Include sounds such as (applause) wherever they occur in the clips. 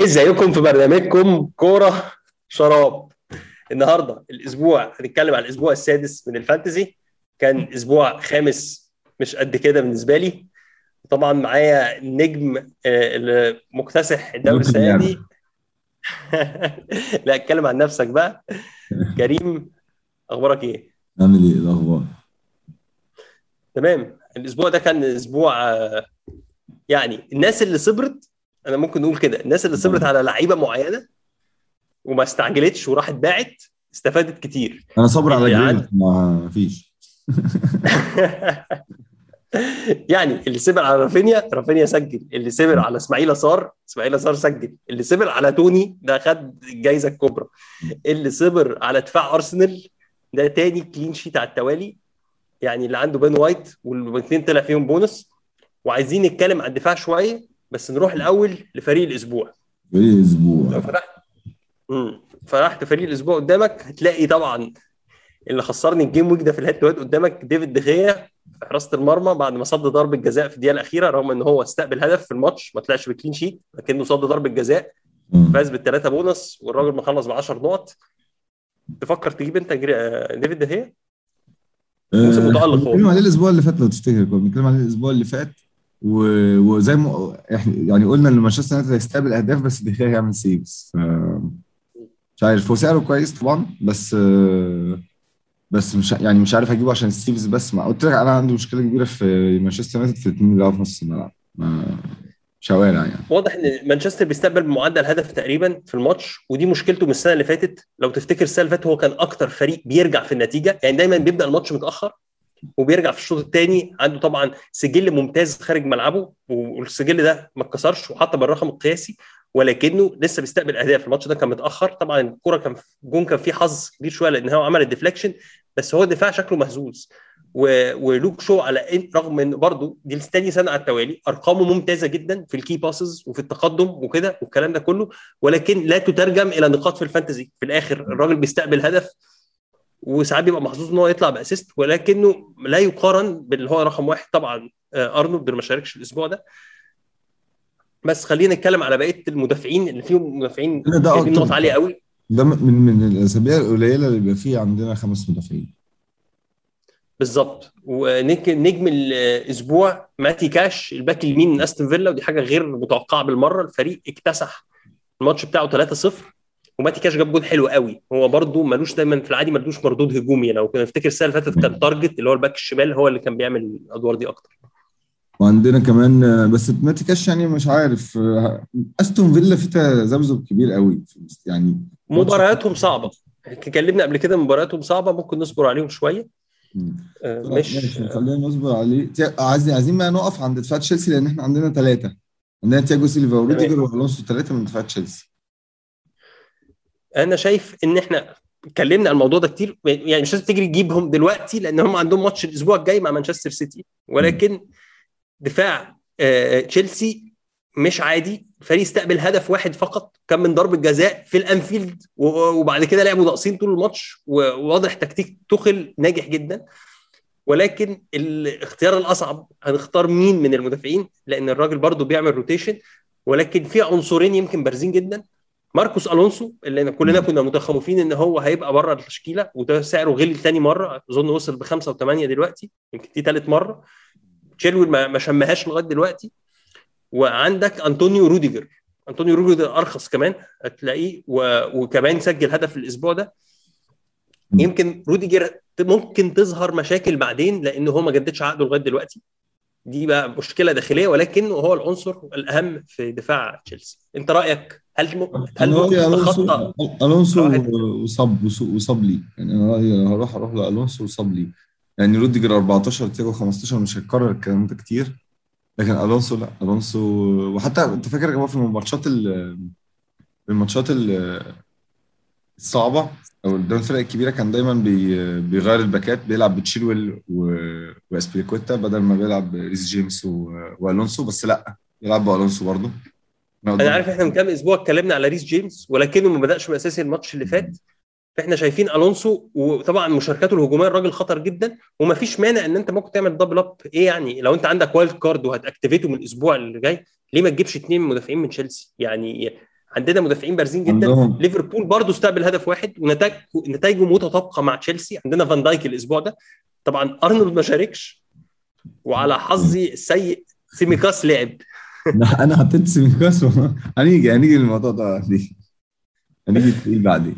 ازيكم في برنامجكم كورة شراب؟ النهارده الأسبوع هنتكلم على الأسبوع السادس من الفانتزي. كان أسبوع خامس مش قد كده بالنسبة لي. طبعا معايا النجم آه، اللي مكتسح الدوري السنة دي. (laughs) لا اتكلم عن نفسك بقى. (laughs) كريم أخبارك إيه؟ عامل إيه الأخبار؟ تمام. الأسبوع ده كان أسبوع آه، يعني الناس اللي صبرت أنا ممكن نقول كده. الناس اللي صبرت على لعيبة معينة وما استعجلتش وراحت باعت استفادت كتير. أنا صابر على يعني- جريمة ما فيش. (laughs) يعني اللي صبر على رافينيا رافينيا سجل. اللي صبر على إسماعيلا سار إسماعيلا سار سجل. اللي صبر على توني ده خد الجائزه الكبرى. اللي صبر على دفاع أرسنال ده تاني clean sheet على التوالي. يعني اللي عنده بن وايت والاثنين طلع فيهم بونص. وعايزين نتكلم عن الدفاع شوية. بس نروح الأول لفريق الأسبوع إيه لو أسبوع فتحت امم فتحت فريق الأسبوع قدامك هتلاقي طبعا اللي خسرني ال game week ده في ال head to head قدامك ديفيد دخيا في حراسه المرمى بعد ما صد ضربة جزاء في الدقيقة الأخيرة رغم إن هو استقبل هدف في الماتش ما طلعش ب clean sheet لكنه صد ضربة جزاء. فاز بالثلاثة بونص والراجل مخلص ب 10 نقط تفكر تجيب انت ديفيد دخيا موسم آه، متألق هو. بنتكلم عليه الأسبوع اللي فات لو تفتكر كنا بنتكلم عليه الأسبوع اللي فات. وزي ما إحنا يعني قلنا إن مانشستر يونايتد هيستقبل أهداف بس دخيا هيعمل saves. مش عارف. هو سعره كويس طبعا بس بس مش يعني مش عارف اجيبه عشان ال saves بس. ما قلت لك أنا عندي مشكلة كبيرة في مانشستر يونايتد في الاثنين اللي في نص الملعب. شوارع يعني. واضح إن مانشستر بيستقبل بمعدل هدف تقريبا في الماتش ودي مشكلته من السنة اللي فاتت. لو تفتكر السنة اللي فاتت هو كان أكتر فريق بيرجع في النتيجة. يعني دايما بيبدأ الماتش متأخر وبيرجع في الشوط الثاني عنده طبعا سجل ممتاز خارج ملعبه والسجل ده ما اتكسرش وحتى بالرقم القياسي ولكنه لسه بيستقبل أهداف. الماتش ده كان متأخر طبعا الكوره كان جون كان فيه حظ كبير شوية لأن هو عمل ال deflection بس هو الدفاع شكله مهزوز. و... ولوك شو على إن رغم إن برضه دي تاني سنه على التوالي أرقامه ممتازة جدا في ال key passes وفي التقدم وكده والكلام ده كله ولكن لا تترجم إلى نقاط في ال fantasy. في الآخر الراجل بيستقبل هدف وساعات بيبقى محظوظ إن هو يطلع ب assist ولكنه لا يقارن باللي هو رقم واحد. طبعا آه، أرنولد ما شاركش الأسبوع ده. بس خلينا نتكلم على بقية المدافعين اللي فيهم مدافعين جايبين. نقط عالية قوي. ده من من الأسابيع القليلة اللي بيبقى فيه عندنا خمس مدافعين. بالظبط. ونجم الأسبوع ماتي كاش الباك اليمين من أستون فيلا ودي حاجة غير متوقعة بالمرة. الفريق اكتسح الماتش بتاعه 3-0 وماتي كاش جاب جول حلو قوي. هو برده ملوش دايما في العادي ملوش مردود هجومي. لو كنا نفتكر السنة اللي فاتت كان تارجت اللي هو الباك الشمال هو اللي كان بيعمل الأدوار دي أكتر. وعندنا كمان بس ماتي كاش يعني مش عارف أستون فيلا في تذبذب كبير قوي. يعني مبارياتهم صعبة. اتكلمنا قبل كده مبارياتهم صعبة. ممكن نصبر عليهم شوية. آه، مش خلينا نصبر عليه. عايزين عايزين بقى نقف عند دفاع تشيلسي لأن إحنا عندنا ثلاثة عندنا تياجو سيلفا وروديجر والونسو ثلاثة من دفاع تشيلسي. أنا شايف ان إحنا اتكلمنا عن الموضوع ده كتير. يعني مش لازم تجري تجيبهم دلوقتي لأن هم عندهم ماتش الأسبوع الجاي مع مانشستر سيتي. ولكن دفاع آه، تشيلسي مش عادي. الفريق استقبل هدف واحد فقط كان من ضربة جزاء في الأنفيلد وبعد كده لعبوا ناقصين طول الماتش وواضح تكتيك توخل ناجح جدا. ولكن الاختيار الأصعب هنختار مين من المدافعين؟ لأن الراجل برضو بيعمل rotation ولكن في عنصرين يمكن بارزين جدا. ماركوس ألونسو اللي كلنا كنا متخوفين إن هو هيبقى بره التشكيلة وده سعره غلي ثاني مرة أظن وصل بخمسة وثمانيه دلوقتي يمكن دي ثالث مرة. تشيلويل ما شمهاش لغاية دلوقتي. وعندك أنطونيو روديجر. أنطونيو روديجر أرخص كمان هتلاقيه و... وكمان سجل هدف الأسبوع ده. يمكن روديجر ممكن تظهر مشاكل بعدين لأنه هو ما جددش عقده لغاية دلوقتي. دي بقى مشكلة داخلية ولكنه هو العنصر الأهم في دفاع تشيلسي. أنت رأيك؟ هل م... هل ممكن الونسو تتخطى؟ ألونسو واحد. وصب وصب لي. يعني أنا رأيي هروح أروح لألونسو وصب لي. يعني روديجر 14 تياجو 15 مش هيتكرر الكلام ده كتير. لكن ألونسو لا. ألونسو وحتى أنت فاكر يا جماعة في الماتشات ال- الماتشات ال- الصعبة أو قدام الفرق الكبيرة كان دايما بي بيغير الباكات بيلعب بتشيلويل و- بدل ما بيلعب ريس جيمس و- وألونسو. بس لا بيلعب بألونسو برضه. أنا عارف إحنا من كام أسبوع اتكلمنا على ريس جيمس ولكنه ما بدأش من اساسي الماتش اللي فات. فإحنا شايفين ألونسو وطبعا مشاركاته الهجومية الراجل خطر جدا وما فيش مانع إن أنت ممكن تعمل double up إيه يعني؟ لو أنت عندك wildcard وهت activate ه من الأسبوع اللي جاي ليه ما تجيبش اثنين مدافعين من تشيلسي؟ يعني عندنا مدافعين بارزين جدا. عندهم. ليفربول برضه استقبل هدف واحد ونتائج نتائجه متطابقة مع تشيلسي. عندنا فان دايك الأسبوع ده. طبعا أرنولد ما شاركش وعلى حظي السيء سيميكاس لعب. أنا حطيت سيميكاس هنيجي هنيجي للموضوع ده بعدين هنيجي تقيل بعدين.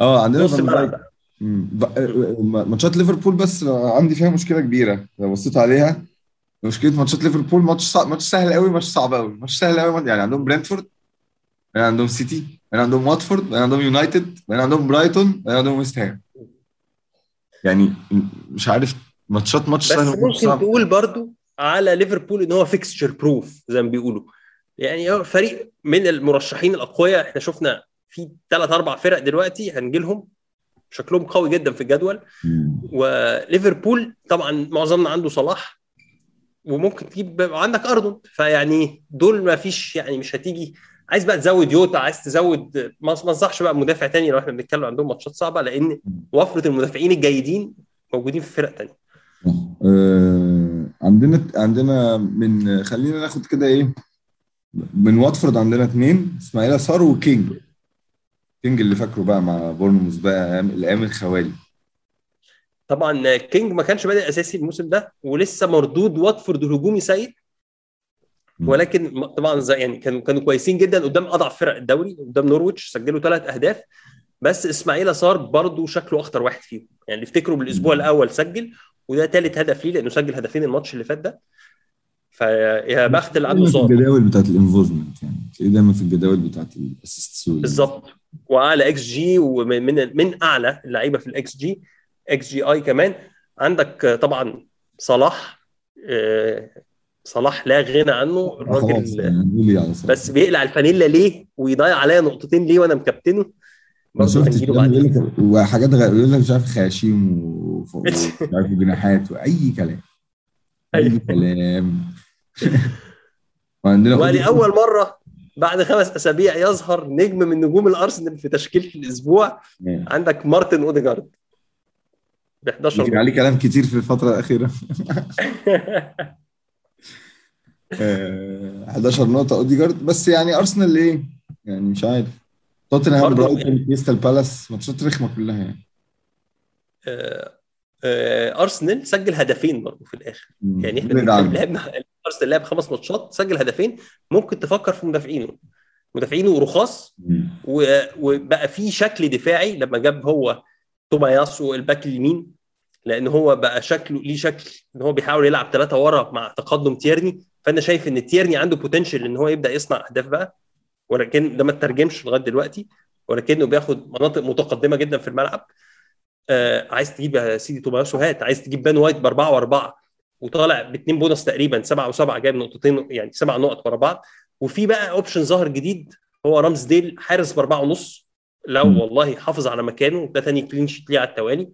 آه عندنا نص فان الملعب دايك بقى. مم. ب- آه، ماتشات ليفربول بس عندي فيها مشكلة كبيرة. لو بصيت عليها مشكلة ماتشات ليفربول ماتش صعب ماتش سهل قوي ماتش صعب قوي. ماتش سهل قوي يعني عندهم برنتفورد يعني عندهم سيتي يعني عندهم واتفورد يعني عندهم يونايتد يعني عندهم برايتون يعني عندهم ويست هام. يعني مش عارف ماتشات ماتش بس سهل وماتش ممكن صعب. تقول برضو على ليفربول إن هو fixture proof زي ما بيقولوا. يعني هو فريق من المرشحين الأقوياء إحنا شفنا في ثلاث أربع فرق دلوقتي هنجي لهم شكلهم قوي جدا في الجدول. وليفربول طبعا معظمنا عنده صلاح. وممكن تجيب عندك أرنولد. فيعني دول ما فيش يعني مش هتيجي. عايز بقى تزود يوتا عايز تزود ما انصحش بقى مدافع تاني لو إحنا بنتكلم عندهم ماتشات صعبة لأن وفرة المدافعين الجيدين موجودين في فرق تانية. آه، عندنا عندنا من خلينا ناخد كده إيه من واتفورد عندنا اثنين اسماعيل صار وكينج. كينج اللي فاكره بقى مع بورنموث بقى أيام الأيام الخوالي. طبعا كينج ما كانش بادئ أساسي الموسم ده ولسه مردود واتفورد الهجومي سيء. ولكن طبعا زي يعني كانوا كانوا كويسين جدا قدام أضعف فرق الدوري قدام نورويتش سجلوا ثلاث أهداف. بس إسماعيل صار برضه شكله أخطر واحد فيهم. يعني اللي افتكروا بالأسبوع الأول سجل وده ثالث هدف ليه لأنه سجل هدفين الماتش اللي فات ده. فيا بخت اللي عنده صار الجداول بتاعت ال involvement يعني؟ تلاقيه دايما في الجداول بتاعت ال assist؟ بالظبط. وأعلى إكس جي ومن من, من أعلى اللعيبة في ال xG xGI كمان. عندك طبعا صلاح آه، صلاح لا غنى عنه. الراجل يعني بس بيقلع الفانيلا ليه ويضيع عليا نقطتين ليه وأنا مكابتنه؟ ما برضه شفتش وحاجات غير يقول لك مش عارف خياشيم (laughs) ومش عارف جناحات وأي كلام. أي أيوة. كلام. (laughs) وعندنا ولاول مرة بعد خمس أسابيع يظهر نجم من نجوم الأرسنال في تشكيلة الأسبوع. عندك مارتن أوديجارد. ب 11 لكن عليه كلام كتير في الفترة الأخيرة. (laughs) آه، 11 نقطة أوديجارد. بس يعني أرسنال إيه؟ يعني مش عارف. توتنهام برايتون كريستال بالاس ماتشات رخمة كلها يعني. آه، آه، أرسنال سجل هدفين برضه في الآخر. يعني إحنا. لعبنا أرسنال لعب خمس ماتشات سجل هدفين. ممكن تفكر في مدافعينه. مدافعينه رخاص مم. وبقى في شكل دفاعي لما جاب هو توماياسو الباك اليمين لأن هو بقى شكله ليه شكل إن هو بيحاول يلعب ثلاثة ورا مع تقدم تيرني. فأنا شايف إن تيرني عنده potential إن هو يبدأ يصنع أهداف بقى. ولكن ده ما اترجمش لغاية دلوقتي ولكنه بياخد مناطق متقدمة جدا في الملعب. آه عايز تجيب يا سيدي توماسو هات عايز تجيب بن وايت بأربعة وأربعة وطالع باثنين بونص تقريبا سبعة وسبعة جايب نقطتين يعني سبع نقط ورا بعض. وفي بقى option ظاهر جديد هو رامزديل حارس بأربعة ونص. لو. والله حافظ على مكانه ده تاني clean sheet ليه على التوالي.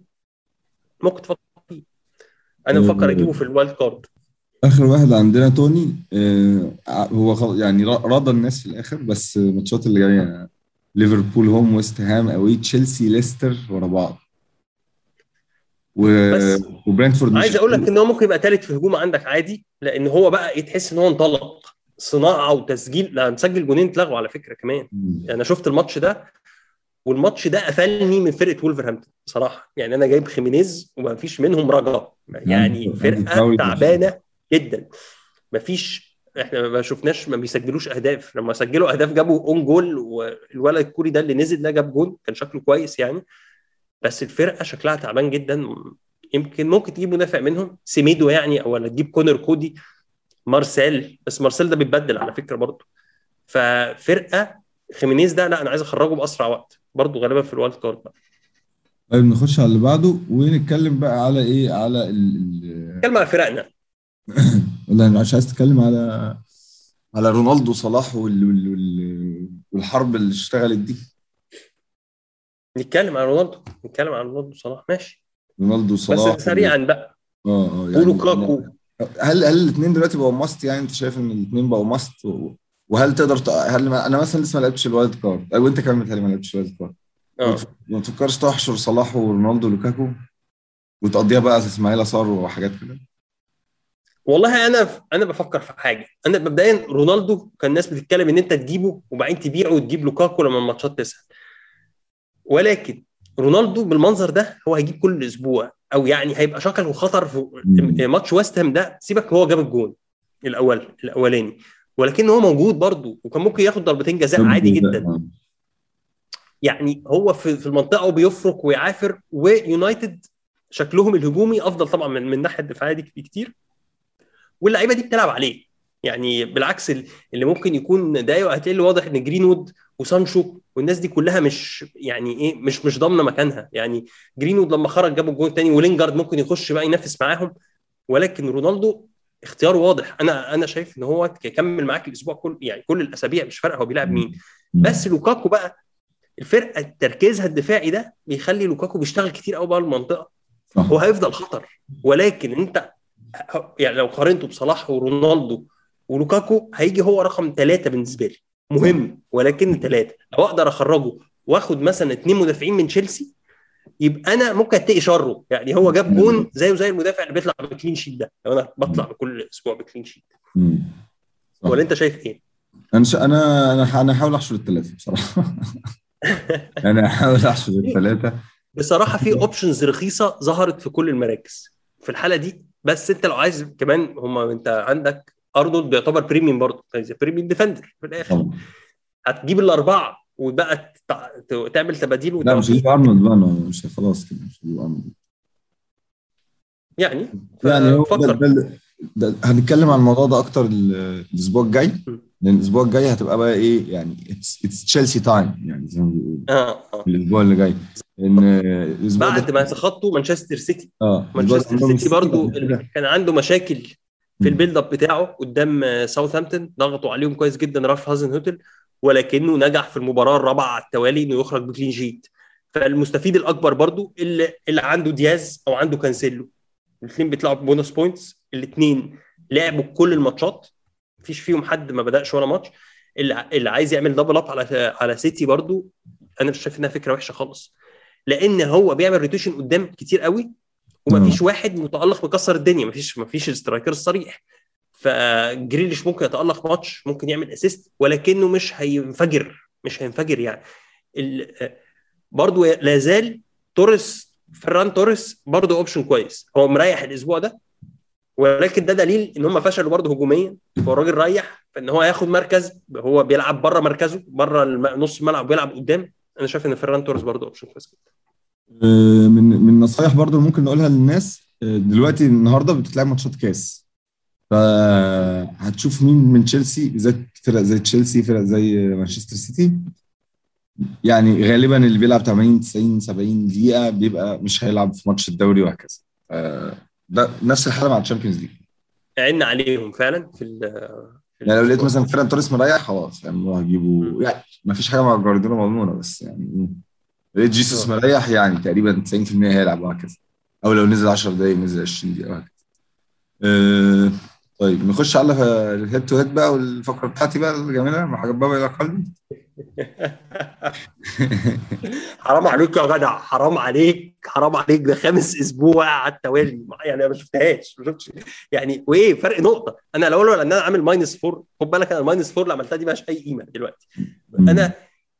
ممكن تفكر فيه. أنا بفكر أجيبه في ال wild card. آخر واحد عندنا توني آه، هو يعني رضى الناس في الآخر بس الماتشات اللي جاية ليفربول home ويست هام away تشيلسي ليستر ورا بعض. و... بس وبرنتفورد عايز أقول لك إن هو ممكن يبقى ثالث في هجوم عندك عادي لأن هو بقى يتحس إن هو انطلق. صناعة وتسجيل لا مسجل جونين اتلغوا على فكرة كمان. مم. أنا شفت الماتش ده والماتش ده قفلني من فرقة وولفرهامبتون بصراحة. يعني أنا جايب خيمينيز وما فيش منهم رجاء يعني فرقة تعبانة. جدا. ما فيش إحنا ما شفناش ما بيسجلوش أهداف. لما سجلوا أهداف جابوا own goal والولد الكوري ده اللي نزل ده جاب جول كان شكله كويس يعني. بس الفرقة شكلها تعبان جدا. يمكن ممكن تجيب مدافع منهم. سيميدو يعني أو ولا تجيب كونر كودي. مارسيل. بس مارسيل ده بيتبدل على فكرة برضه. ففرقة خيمينيز ده لا أنا عايز أخرجه بأسرع وقت. برضه غالبا في ال wild card بقى. طيب نخش على اللي بعده. ونتكلم بقى على إيه؟ على ال نتكلم على فرقنا. (coughs) ولا مش عايز تتكلم على على رونالدو صلاح وال... وال... وال... والحرب اللي اشتغلت دي. نتكلم على رونالدو نتكلم على رونالدو صلاح ماشي. رونالدو صلاح بس سريعا بقى. آه آه ولوكاكو هل هل الاثنين دلوقتي بقوا must؟ يعني انت شايف ان الاثنين بقوا must؟ و... وهل تقدر ت... هل ما... أنا مثلا لسه ما لعبتش ال wild card. أو انت كمان متهيألي ما لعبتش ال wild card. آه. ما تفكرش تحشر صلاح ورونالدو ولوكاكو؟ وتقضيها بقى إسماعيل صار وحاجات كده؟ والله أنا أنا بفكر في حاجة. أنا مبدئيا رونالدو كان الناس بتتكلم إن أنت تجيبه وبعدين تبيعه وتجيب لوكاكو لما الماتشات تسهل. ولكن رونالدو بالمنظر ده هو هيجيب كل أسبوع أو يعني هيبقى شكله خطر في ماتش ويست هام ده سيبك هو جاب الجون الأول الأولاني. ولكن هو موجود برضه وكان ممكن ياخد ضربتين جزاء عادي جدا. يعني هو في في المنطقة وبيفرق ويعافر ويونايتد شكلهم الهجومي أفضل طبعا من من الناحية الدفاعية دي بكتير واللعيبة دي بتلعب عليه. يعني بالعكس اللي ممكن يكون ده هتلاقي واضح إن جرينوود وسانشو والناس دي كلها مش يعني إيه مش مش ضامنة مكانها. يعني جرينوود لما خرج جابوا الجون الثاني ولينجارد ممكن يخش بقى ينافس معاهم ولكن رونالدو اختيار واضح. أنا أنا شايف إن هو يكمل معاك الأسبوع كل يعني كل الأسابيع مش فارقة هو بيلعب مين. بس لوكاكو بقى الفرقة تركيزها الدفاعي ده بيخلي لوكاكو بيشتغل كتير قوي بقى المنطقة. هو هيفضل خطر. ولكن أنت يعني لو قارنته بصلاح ورونالدو ولوكاكو هيجي هو رقم ثلاثة بالنسبة لي. مهم ولكن ثلاثة لو أقدر أخرجه وأخد مثلا اثنين مدافعين من تشيلسي يبقى أنا ممكن أتقي شره. يعني هو جاب جون زيه زي المدافع اللي بيطلع ب clean sheet ده. لو أنا بطلع كل أسبوع ب clean sheet. ولا أنت شايف إيه؟ أنا ش... أنا أنا أنا هحاول أحشر الثلاثه بصراحة. (laughs) أنا هحاول أحشر الثلاثه بصراحة في options رخيصة ظهرت في كل المراكز. في الحالة دي بس انت لو عايز كمان هم انت عندك أرنولد بيعتبر premium برضه premium defender في الآخر. هتجيب الأربعة وبقى تعمل تباديل لا مش هجيب أرنولد بقى مش خلاص كده مش هجيب أرنولد. يعني؟ يعني هو ده, ده, ده هنتكلم عن الموضوع ده أكتر الأسبوع الجاي. لأن الأسبوع الجاي هتبقى بقى إيه يعني it's تشيلسي time يعني زي ما بيقولوا. آه آه. الأسبوع اللي جاي. ان الأسبوع بعد ما تخطوا مانشستر سيتي آه مانشستر سيتي برضو كان عنده مشاكل في ال build up بتاعه قدام ساوثهامبتون ضغطوا عليهم كويس جدا رالف هازنهوتل ولكنه نجح في المباراة الرابعة على التوالي إنه يخرج ب clean sheet فالمستفيد الأكبر برضو اللي, اللي عنده دياز أو عنده كانسيلو. الاثنين بيطلعوا bonus points الاثنين لعبوا كل الماتشات. مفيش فيهم حد ما بدأش ولا ماتش. اللي, اللي عايز يعمل double up على على سيتي برضو أنا مش شايف إنها فكرة وحشة خالص. لأن هو بيعمل rotation قدام كتير قوي ومفيش واحد متألق مكسر الدنيا. مفيش مفيش ال striker الصريح. فجريليش ممكن يتألق ماتش ممكن يعمل assist ولكنه مش هينفجر مش هينفجر يعني. برضه لا زال توريس فران توريس برضه option كويس. هو مريح الأسبوع ده ولكن ده دليل إن هم فشلوا برضه هجوميا. هو الراجل ريح فإن هو ياخد مركز هو بيلعب بره مركزه بره نص الملعب بيلعب قدام. أنا شايف إن فران توريس برضه option كويس جدا. من من نصايح برضه ممكن نقولها للناس دلوقتي النهارده بتتلعب ماتشات كاس. فهتشوف مين من تشيلسي بالذات فرق زي تشيلسي فرق زي مانشستر سيتي. يعني غالبا اللي بيلعب 80 90 70 دقيقة بيبقى مش هيلعب في ماتش الدوري وهكذا. ده نفس الحالة مع ال Champions League عنا عليهم فعلا في يعني لو لقيت مثلا فيران توريس مريح خلاص يعني هجيبه يعني ما فيش حاجة مع جوارديولا مضمونة بس يعني لقيت جيسوس مريح يعني تقريبا 90% هيلعب وهكذا. أو لو نزل 10 دقايق نزل 20 دقيقة وهكذا. أه طيب نخش على ال head to head بقى والفقرة بتاعتي بقى الجميله مع حاجات بابا إلى قلبي (laughs) حرام عليك يا جدع حرام عليك حرام عليك. ده خامس أسبوع على التوالي. يعني أنا ما شفتهاش ما شفتش. يعني وإيه؟ فرق نقطة. أنا لو لأن أنا عامل minus four خد بالك أنا ال minus four اللي عملتها دي مالهاش أي قيمة دلوقتي. أنا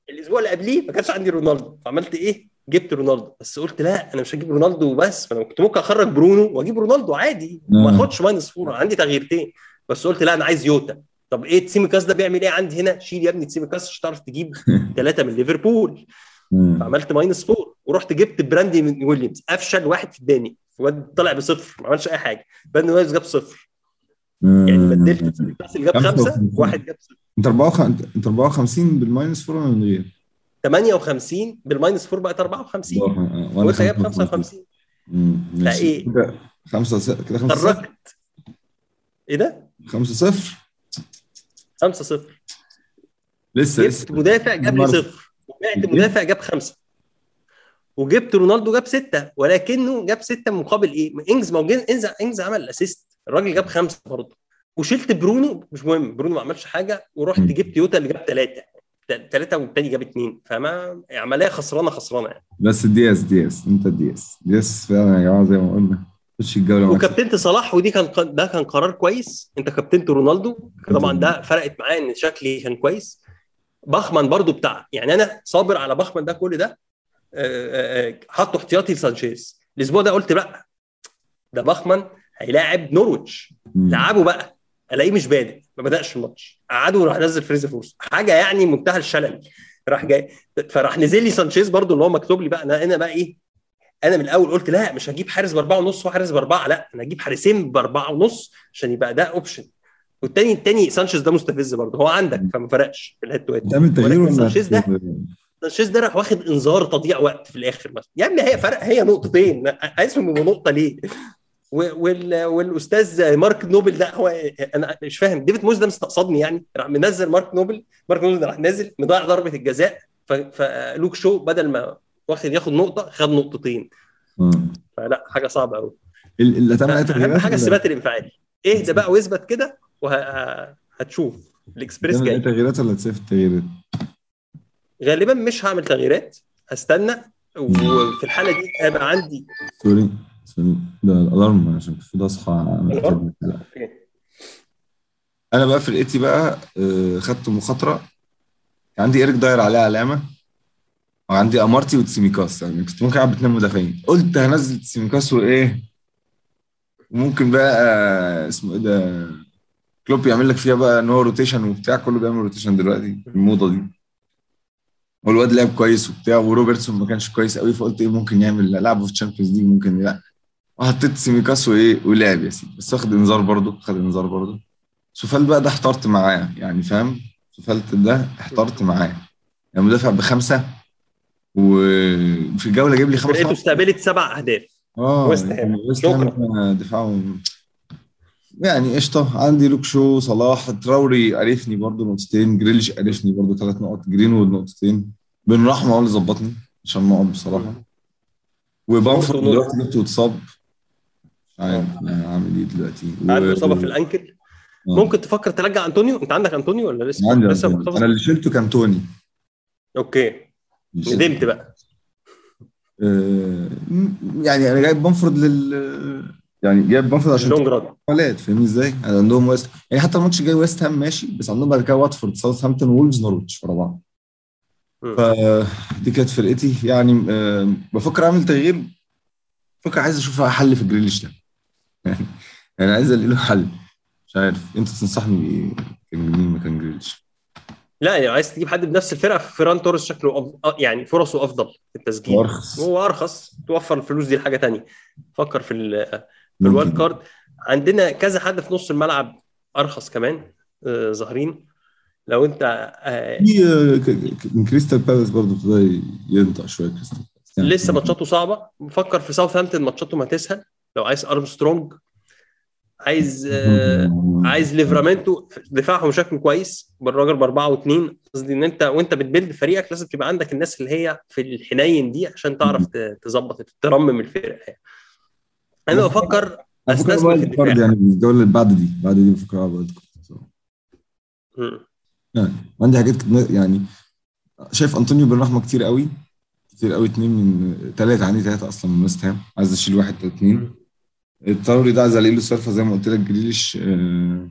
الأسبوع اللي قبليه ما كانش عندي رونالدو. فعملت إيه؟ جبت رونالدو. بس قلت لا أنا مش هجيب رونالدو بس فأنا كنت ممكن أخرج برونو وأجيب رونالدو عادي. ما أخدش minus four عندي تغييرتين. بس قلت لا أنا عايز يوتا. طب إيه تسيميكاس ده بيعمل إيه عندي هنا؟ شيل يا ابني تسيميكاس مش هتعرف تجيب (laughs) ثلاثة من ليفربول. فعملت minus four ورحت جبت براندون ويليامز. افشل واحد في الدنيا واد طلع بصفر. ما عملش أي حاجة. براندون ويليامز جاب صفر. يعني بدلت تسيميكاس اللي جاب خمسة واحد جاب صفر. انت 54 انت 54 بال minus four ولا من غير؟ 58 بال minus 4 بقت 54 وأنت جايب 55 فإيه؟ خمسة كده خمسة تركت إيه ده؟ 5 0 5 0 لسه جبت مدافع جاب لي صفر. وبعت مدافع جاب خمسة. وجبت رونالدو جاب ستة. ولكنه جاب ستة مقابل إيه؟ انجز ما انجز إنجز عمل assist الراجل جاب خمسة برضه. وشلت برونو. مش مهم. برونو ما عملش حاجة. ورحت جبت يوتا اللي جاب ثلاثة ثلاثة والتاني جاب اثنين فما عملية خسرانة خسرانة يعني. بس دياز دياز أنت دياز دياز فعلا يا جماعة زي ما قلنا. وكابتنت صلاح ودي كان ده كان قرار كويس. انت كابتنت رونالدو طبعا ده فرقت معايا إن شكلي كان كويس. بخمان برضو بتاع يعني أنا صابر على بخمان ده كل ده آه، آه، آه، حطه احتياطي لسانشيز. الأسبوع ده قلت لا ده بخمان هيلاعب نورويتش. لعبه بقى ألاقيه مش بادئ ما بدأش الماتش. قعده وراح نزل فريز فورس حاجة يعني منتهى الشلل. راح جاي فراح نزل لي سانشيز برضو اللي هو مكتوب لي بقى أنا أنا بقى إيه أنا من الأول قلت لا مش هجيب حارس باربعة ونص وحارس باربعة لا أنا هجيب حارسين باربعة ونص عشان يبقى ده option والتاني التاني سانشيز ده مستفز برضه هو عندك فما فرقش في ال head to head تعمل تغيير سانشيز ده سانشيز ده راح واخد انذار تضييع وقت في الآخر مثلا يا ابني هي فرق هي نقطتين اسمه نقطة ليه. والاستاذ مارك نوبل ده هو أنا مش فاهم ديفيد مويس ده مستقصدني يعني راح منزل مارك نوبل مارك نوبل ده راح نازل مضيع ضربة الجزاء. فلوك شو بدل ما واخد ياخد نقطة خد نقطتين. آه. فلا حاجة صعبة قوي ال- اللي اهم حاجة الثبات الانفعالي اهدى بقى واثبت كده وهتشوف الإكسبريس جاي. تغييرات ولا تسيب التغييرات؟ غالبا مش هعمل تغييرات. هستنى وفي الحالة دي هيبقى عندي sorry sorry. ده ال alarm عشان المفروض أصحى. أنا بقى فرقتي بقى آه، خدت مخاطرة. عندي إيريك داير عليه علامة. وعندي أمارتي وتسيميكاس يعني كنت ممكن ألعب باثنين مدافعين. قلت هنزل تسيميكاس وإيه وممكن بقى آه، اسمه إيه ده كلوب يعمل لك فيها بقى إن هو rotation وبتاع كله بيعمل rotation دلوقتي الموضة دي. والواد لعب كويس وبتاع وروبرتسون ما كانش كويس قوي فقلت إيه ممكن يعمل لعبه في Champions League ممكن لا. وحطيت سيميكاس وإيه ولعب يا سيدي. بس واخد إنذار برضه خد إنذار برضه. كوفال بقى ده احترت معاه يعني فاهم؟ كوفال ده احترت معاه يعني مدافع بخمسة وفي الجولة جايب لي فرقته خمسه استقبلت سبع أهداف. آه ويست هام. يعني ويست هام دفاعه يعني قشطة. عندي لوك شو صلاح تراوري قرفني برضه نقطتين جريليش قرفني برضه ثلاث نقط جرينوود نقطتين. بن رحمة هو اللي ظبطني عشان نقط بصراحة. وبامفورد برضه دلوقتي جبته اتصاب. عارف يعني عامل إيه دلوقتي. و- إصابة في ال ankle. آه. ممكن تفكر ترجع أنطونيو؟ أنت عندك أنطونيو ولا لسه؟ عندي لسه أنا اللي شلته كان توني. okay. ندمت بقى. آه، يعني أنا جايب بامفورد لل يعني جايب بامفورد عشان long run حالات فاهمني إزاي؟ عندهم ويست يعني حتى الماتش الجاي ويست هام ماشي بس عندهم بعد كده واتفورد ساوثهامبتون وولفز نورويتش ورا بعض. فدي كانت فرقتي. يعني آه، بفكر أعمل تغيير. بفكر عايز أشوف حل في جريليش ده. يعني (laughs) يعني عايز ألاقي له حل. مش عارف. أنت تنصحني بإيه؟ كان مين مكان جريليش لا يعني عايز تجيب حد بنفس الفرقة فيران توريس شكله أف... يعني فرصه أفضل في التسجيل. وأرخص. هو أرخص توفر الفلوس دي لحاجة تانية. فكر في ال... في ال wild card. عندنا كذا حد في نص الملعب أرخص كمان آه ظاهرين لو أنت آه في آه، من كريستال بالاس برضه ابتدى ينطق شوية كريستال. لسه ماتشاته صعبة. بفكر في ساوثهامبتون ماتشاته ما تسهل. لو عايز أرمسترونج عايز آه عايز ليفرامنتو دفاعهم شكله كويس بالراجل بأربعة واثنين قصدي إن أنت وأنت بت build فريقك لازم تبقى عندك الناس اللي هي في الحنين دي عشان تعرف تظبط ترمم الفرقة يعني. أنا بفكر أستثمر في الدفاع. يعني الجوله اللي بعد دي بعد دي بفكر ألعب. يعني عندي حاجات يعني شايف أنطونيو بن رحمة كتير قوي كتير قوي اتنين من ثلاثة عندي ثلاثة أصلا من ويست هام عايز أشيل واحد أو التراوري ده عايز الاقي له صرفه زي ما قلت لك جريليش آه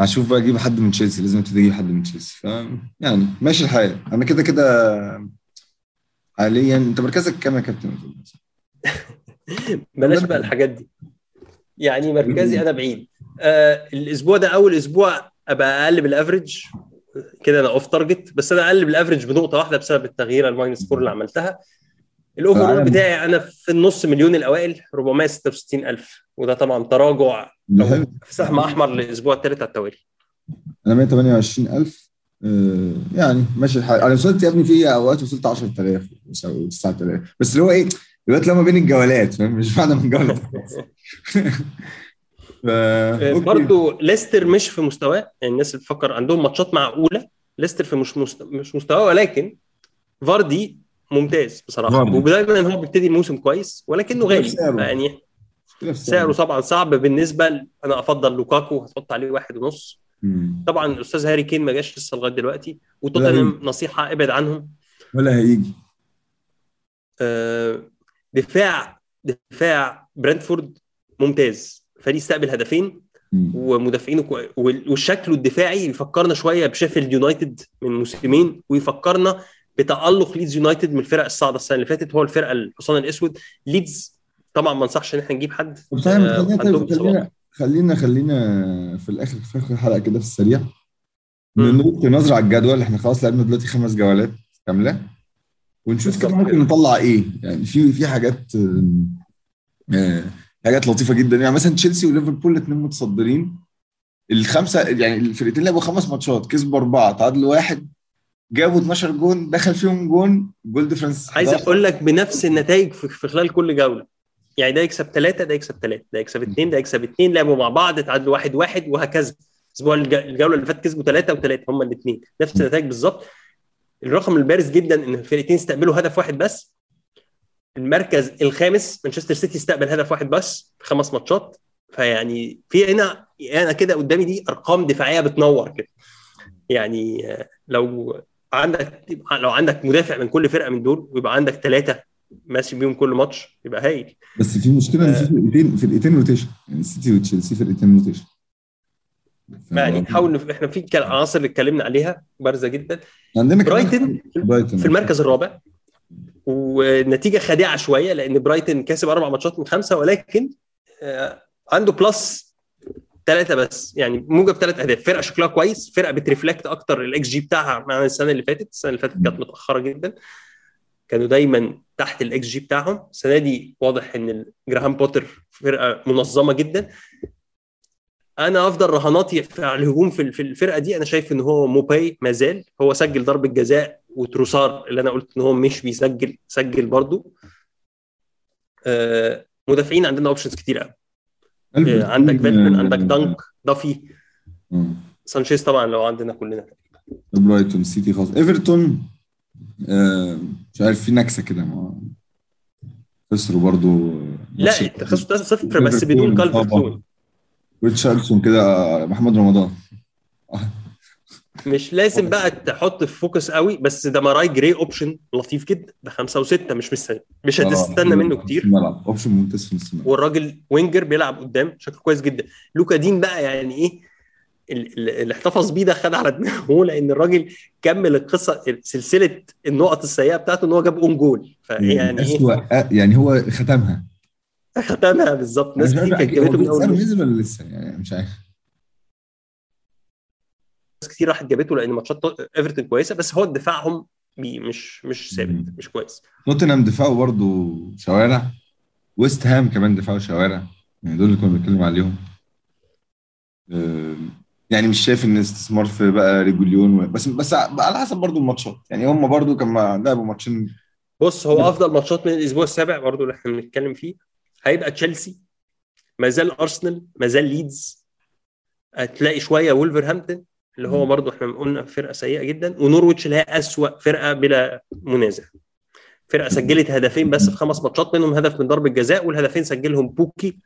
هشوف بقى أجيب حد من تشيلسي لازم ابتدي أجيب حد من تشيلسي. ف يعني ماشي الحال. أنا كده كده حاليا انت مركزك كام يا كابتن؟ (laughs) بلاش (laughs) بقى الحاجات دي. يعني مركزي (laughs) أنا بعيد. آه الأسبوع ده أول أسبوع أبقى أقل بال average كده أنا off target بس أنا أقل بال average بنقطة واحدة بسبب التغيير ال minus four اللي عملتها. العالم. بتاعي أنا في النص مليون الأوائل 466 ألف. وده طبعا تراجع. في سهم أحمر للاسبوع الثالث على التوالي. أنا 128000 آه، يعني ماشي الحال. أنا وصلت يا ابني في أوقات وصلت 10000 و 9000 بس اللي هو إيه دلوقتي لما بين الجولات فاهم؟ مش بعد من جوله. (laughs) برضو ليستر مش في مستواه. يعني الناس اللي بتفكر عندهم ماتشات معقولة ليستر في مش مست... مش مستواه ولكن فاردي ممتاز بصراحة فاردي. ودايما هو بيبتدي الموسم كويس ولكنه غالي. يعني سعره طبعا صعب بالنسبة ل... أنا أفضل لوكاكو هتحط عليه واحد ونص مم. طبعا الأستاذ هاري كين ما جاش لسه لغاية دلوقتي وتوتنهام نصيحة ابعد عنهم ولا هيجي آه، دفاع دفاع برنتفورد ممتاز فريق استقبل هدفين مم. ومدافعينه كو... وال- والشكل الدفاعي يفكرنا شوية بشيفيلد يونايتد من موسمين ويفكرنا بتألق ليدز يونايتد من الفرق الصاعدة السنة اللي فاتت هو الفرقة الحصان الأسود. ليدز طبعا ما انصحش إن إحنا نجيب حد. آه، خلينا عندهم طيب. خلينا خلينا خلينا في الآخر في آخر الحلقة كده في السريع. نلقي نظره على الجدول إحنا خلاص لعبنا دلوقتي خمس جولات كاملة. ونشوف كده. ممكن. نطلع إيه. يعني في في حاجات آه، حاجات لطيفة جدا. يعني مثلا تشيلسي وليفربول الاثنين متصدرين. الخمسة يعني الفرقتين لعبوا خمس ماتشات كسبوا أربعة تعادلوا واحد. جابوا 12 جون دخل فيهم جون goal difference عايز 11. أقول لك بنفس النتائج في خلال كل جولة. يعني ده يكسب ثلاثة ده يكسب ثلاثة ده يكسب اثنين ده يكسب اثنين لعبوا مع بعض تعادلوا واحد واحد وهكذا. الأسبوع الج- الجولة اللي فاتت كسبوا ثلاثة وثلاثه هم الاثنين نفس النتائج بالظبط. الرقم البارز جدا إن الفرقتين استقبلوا هدف واحد بس. المركز الخامس مانشستر سيتي استقبل هدف واحد بس في خمس ماتشات. فيعني في هنا أنا كده قدامي دي أرقام دفاعية بتنور كده. يعني آه، لو عندك لو عندك مدافع من كل فرقة من دول ويبقى عندك ثلاثة ماشي بيهم كل ماتش يبقى هايل. بس في مشكلة إن في فرقتين فرقتين rotation. يعني السيتي وتشيلسي فرقتين روتيشن. يعني نحاول نف... إحنا في عناصر اللي اتكلمنا عليها بارزة جدا. عندنا برايتن في المركز الرابع. والنتيجه خادعة شوية لأن برايتن كسب أربع ماتشات من خمسة ولكن آه، عنده plus ثلاثة بس. يعني موجب ثلاث أهداف. فرقة شكلها كويس فرقة بت reflect أكتر الاكس جي بتاعها عن السنة اللي فاتت. السنة اللي فاتت كانت متأخرة جدا. كانوا دايما تحت الاكس جي بتاعهم. السنة دي واضح إن جراهام بوتر فرقة منظمة جدا. أنا أفضل رهاناتي على الهجوم في في الفرقة دي. أنا شايف إن هو موباي ما زال. هو سجل ضربة جزاء وتروسار اللي أنا قلت إن هو مش بيسجل سجل برضو آه، مدافعين عندنا options كتير قوي. عندك فيلتمن عندك دانك دافي آه. سانشيز طبعا لو عندنا كلنا. برايتن سيتي خلاص. إيفرتون آه مش عارف في نكسة كده ما خسروا برضو لا خسروا 3-0 بس بدون كالفرت ريتشاردسون كده محمد رمضان. مش لازم بقى تحط في focus قوي بس ديماراي جراي option لطيف جدا. ده خمسة وستة مش مستني. مش هتستنى منه كتير. option ممتاز في نص الملعب. والراجل winger بيلعب قدام شكله كويس جدا. لوكا دين بقى يعني إيه؟ ال- ال- اللي احتفظ بيه ده خد على دماغه لأن الراجل كمل القصة سلسلة النقط السيئة بتاعته إن هو جاب own goal فيعني أسوأ يعني هو ختمها. (laughs) ختمها بالظبط. ناس مش كتير كانت جابته من أول. نزل ولا لسه؟ يعني مش عارف. كتير راحت جابته لأن ماتشات إيفرتون كويسة بس هو دفاعهم مش مش ثابت مش كويس. توتنهام دفاعه برضو شوارع. ويست هام كمان دفاعه شوارع. يعني دول اللي كنا بنتكلم عليهم. يعني مش شايف إن استثمار في بقى ريجيلون بس بس على حسب برضو الماتشات. يعني هم برضو كان لعبوا ماتشين. بص هو أفضل ماتشات من الأسبوع السابع برضو اللي إحنا بنتكلم فيه. هيبقى تشيلسي. ما زال أرسنال ما زال ليدز. هتلاقي شوية وولفرهامبتون. اللي هو برضو إحنا قلنا فرقة سيئة جدا ونورويتش اللي هي أسوأ فرقة بلا منازع. فرقة سجلت هدفين بس في خمس ماتشات منهم هدف من ضربة جزاء والهدفين سجلهم بوكي.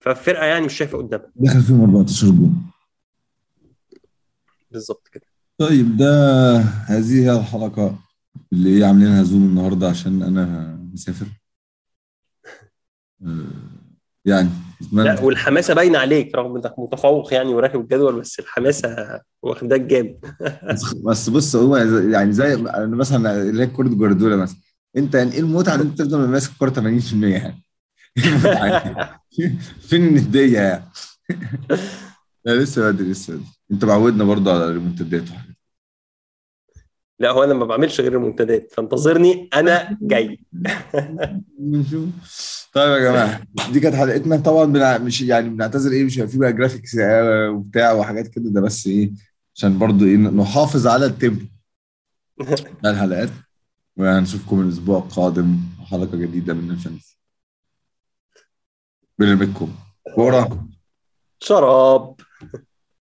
فالفرقة يعني مش شايفة قدامها. دخل فيهم 14 جون. بالظبط كده. طيب ده هذه هي الحلقة اللي هي عاملينها زوم النهاردة عشان أنا مسافر. آه، يعني لا والحماسة باينة عليك رغم إنك متفوق يعني وراكب الجدول بس الحماسة واخداك جامد. بس- بص هو يعني زي مثلا اللي هي كرة جوارديولا مثلا. أنت يعني إيه المتعة إن أنت تفضل ماسك الكوره 80% يعني؟ (laughs) فين الندية يعني؟ لا لسه بدري لسه بدري. أنت معودنا برضه على الريمونتادات لا هو أنا ما بعملش غير الريمونتادات فانتظرني أنا جاي. بنشوف (laughs) طيب يا جماعة دي كانت حلقتنا. طبعا بنع... مش يعني بنعتذر إيه مش في بقى graphics آه، وبتاع وحاجات كده ده بس إيه عشان برضه إيه نحافظ على ال tempo بتاع (laughs) الحلقات وهنشوفكم الأسبوع القادم حلقة جديدة من ال fantasy بنرميكم كوره شراب.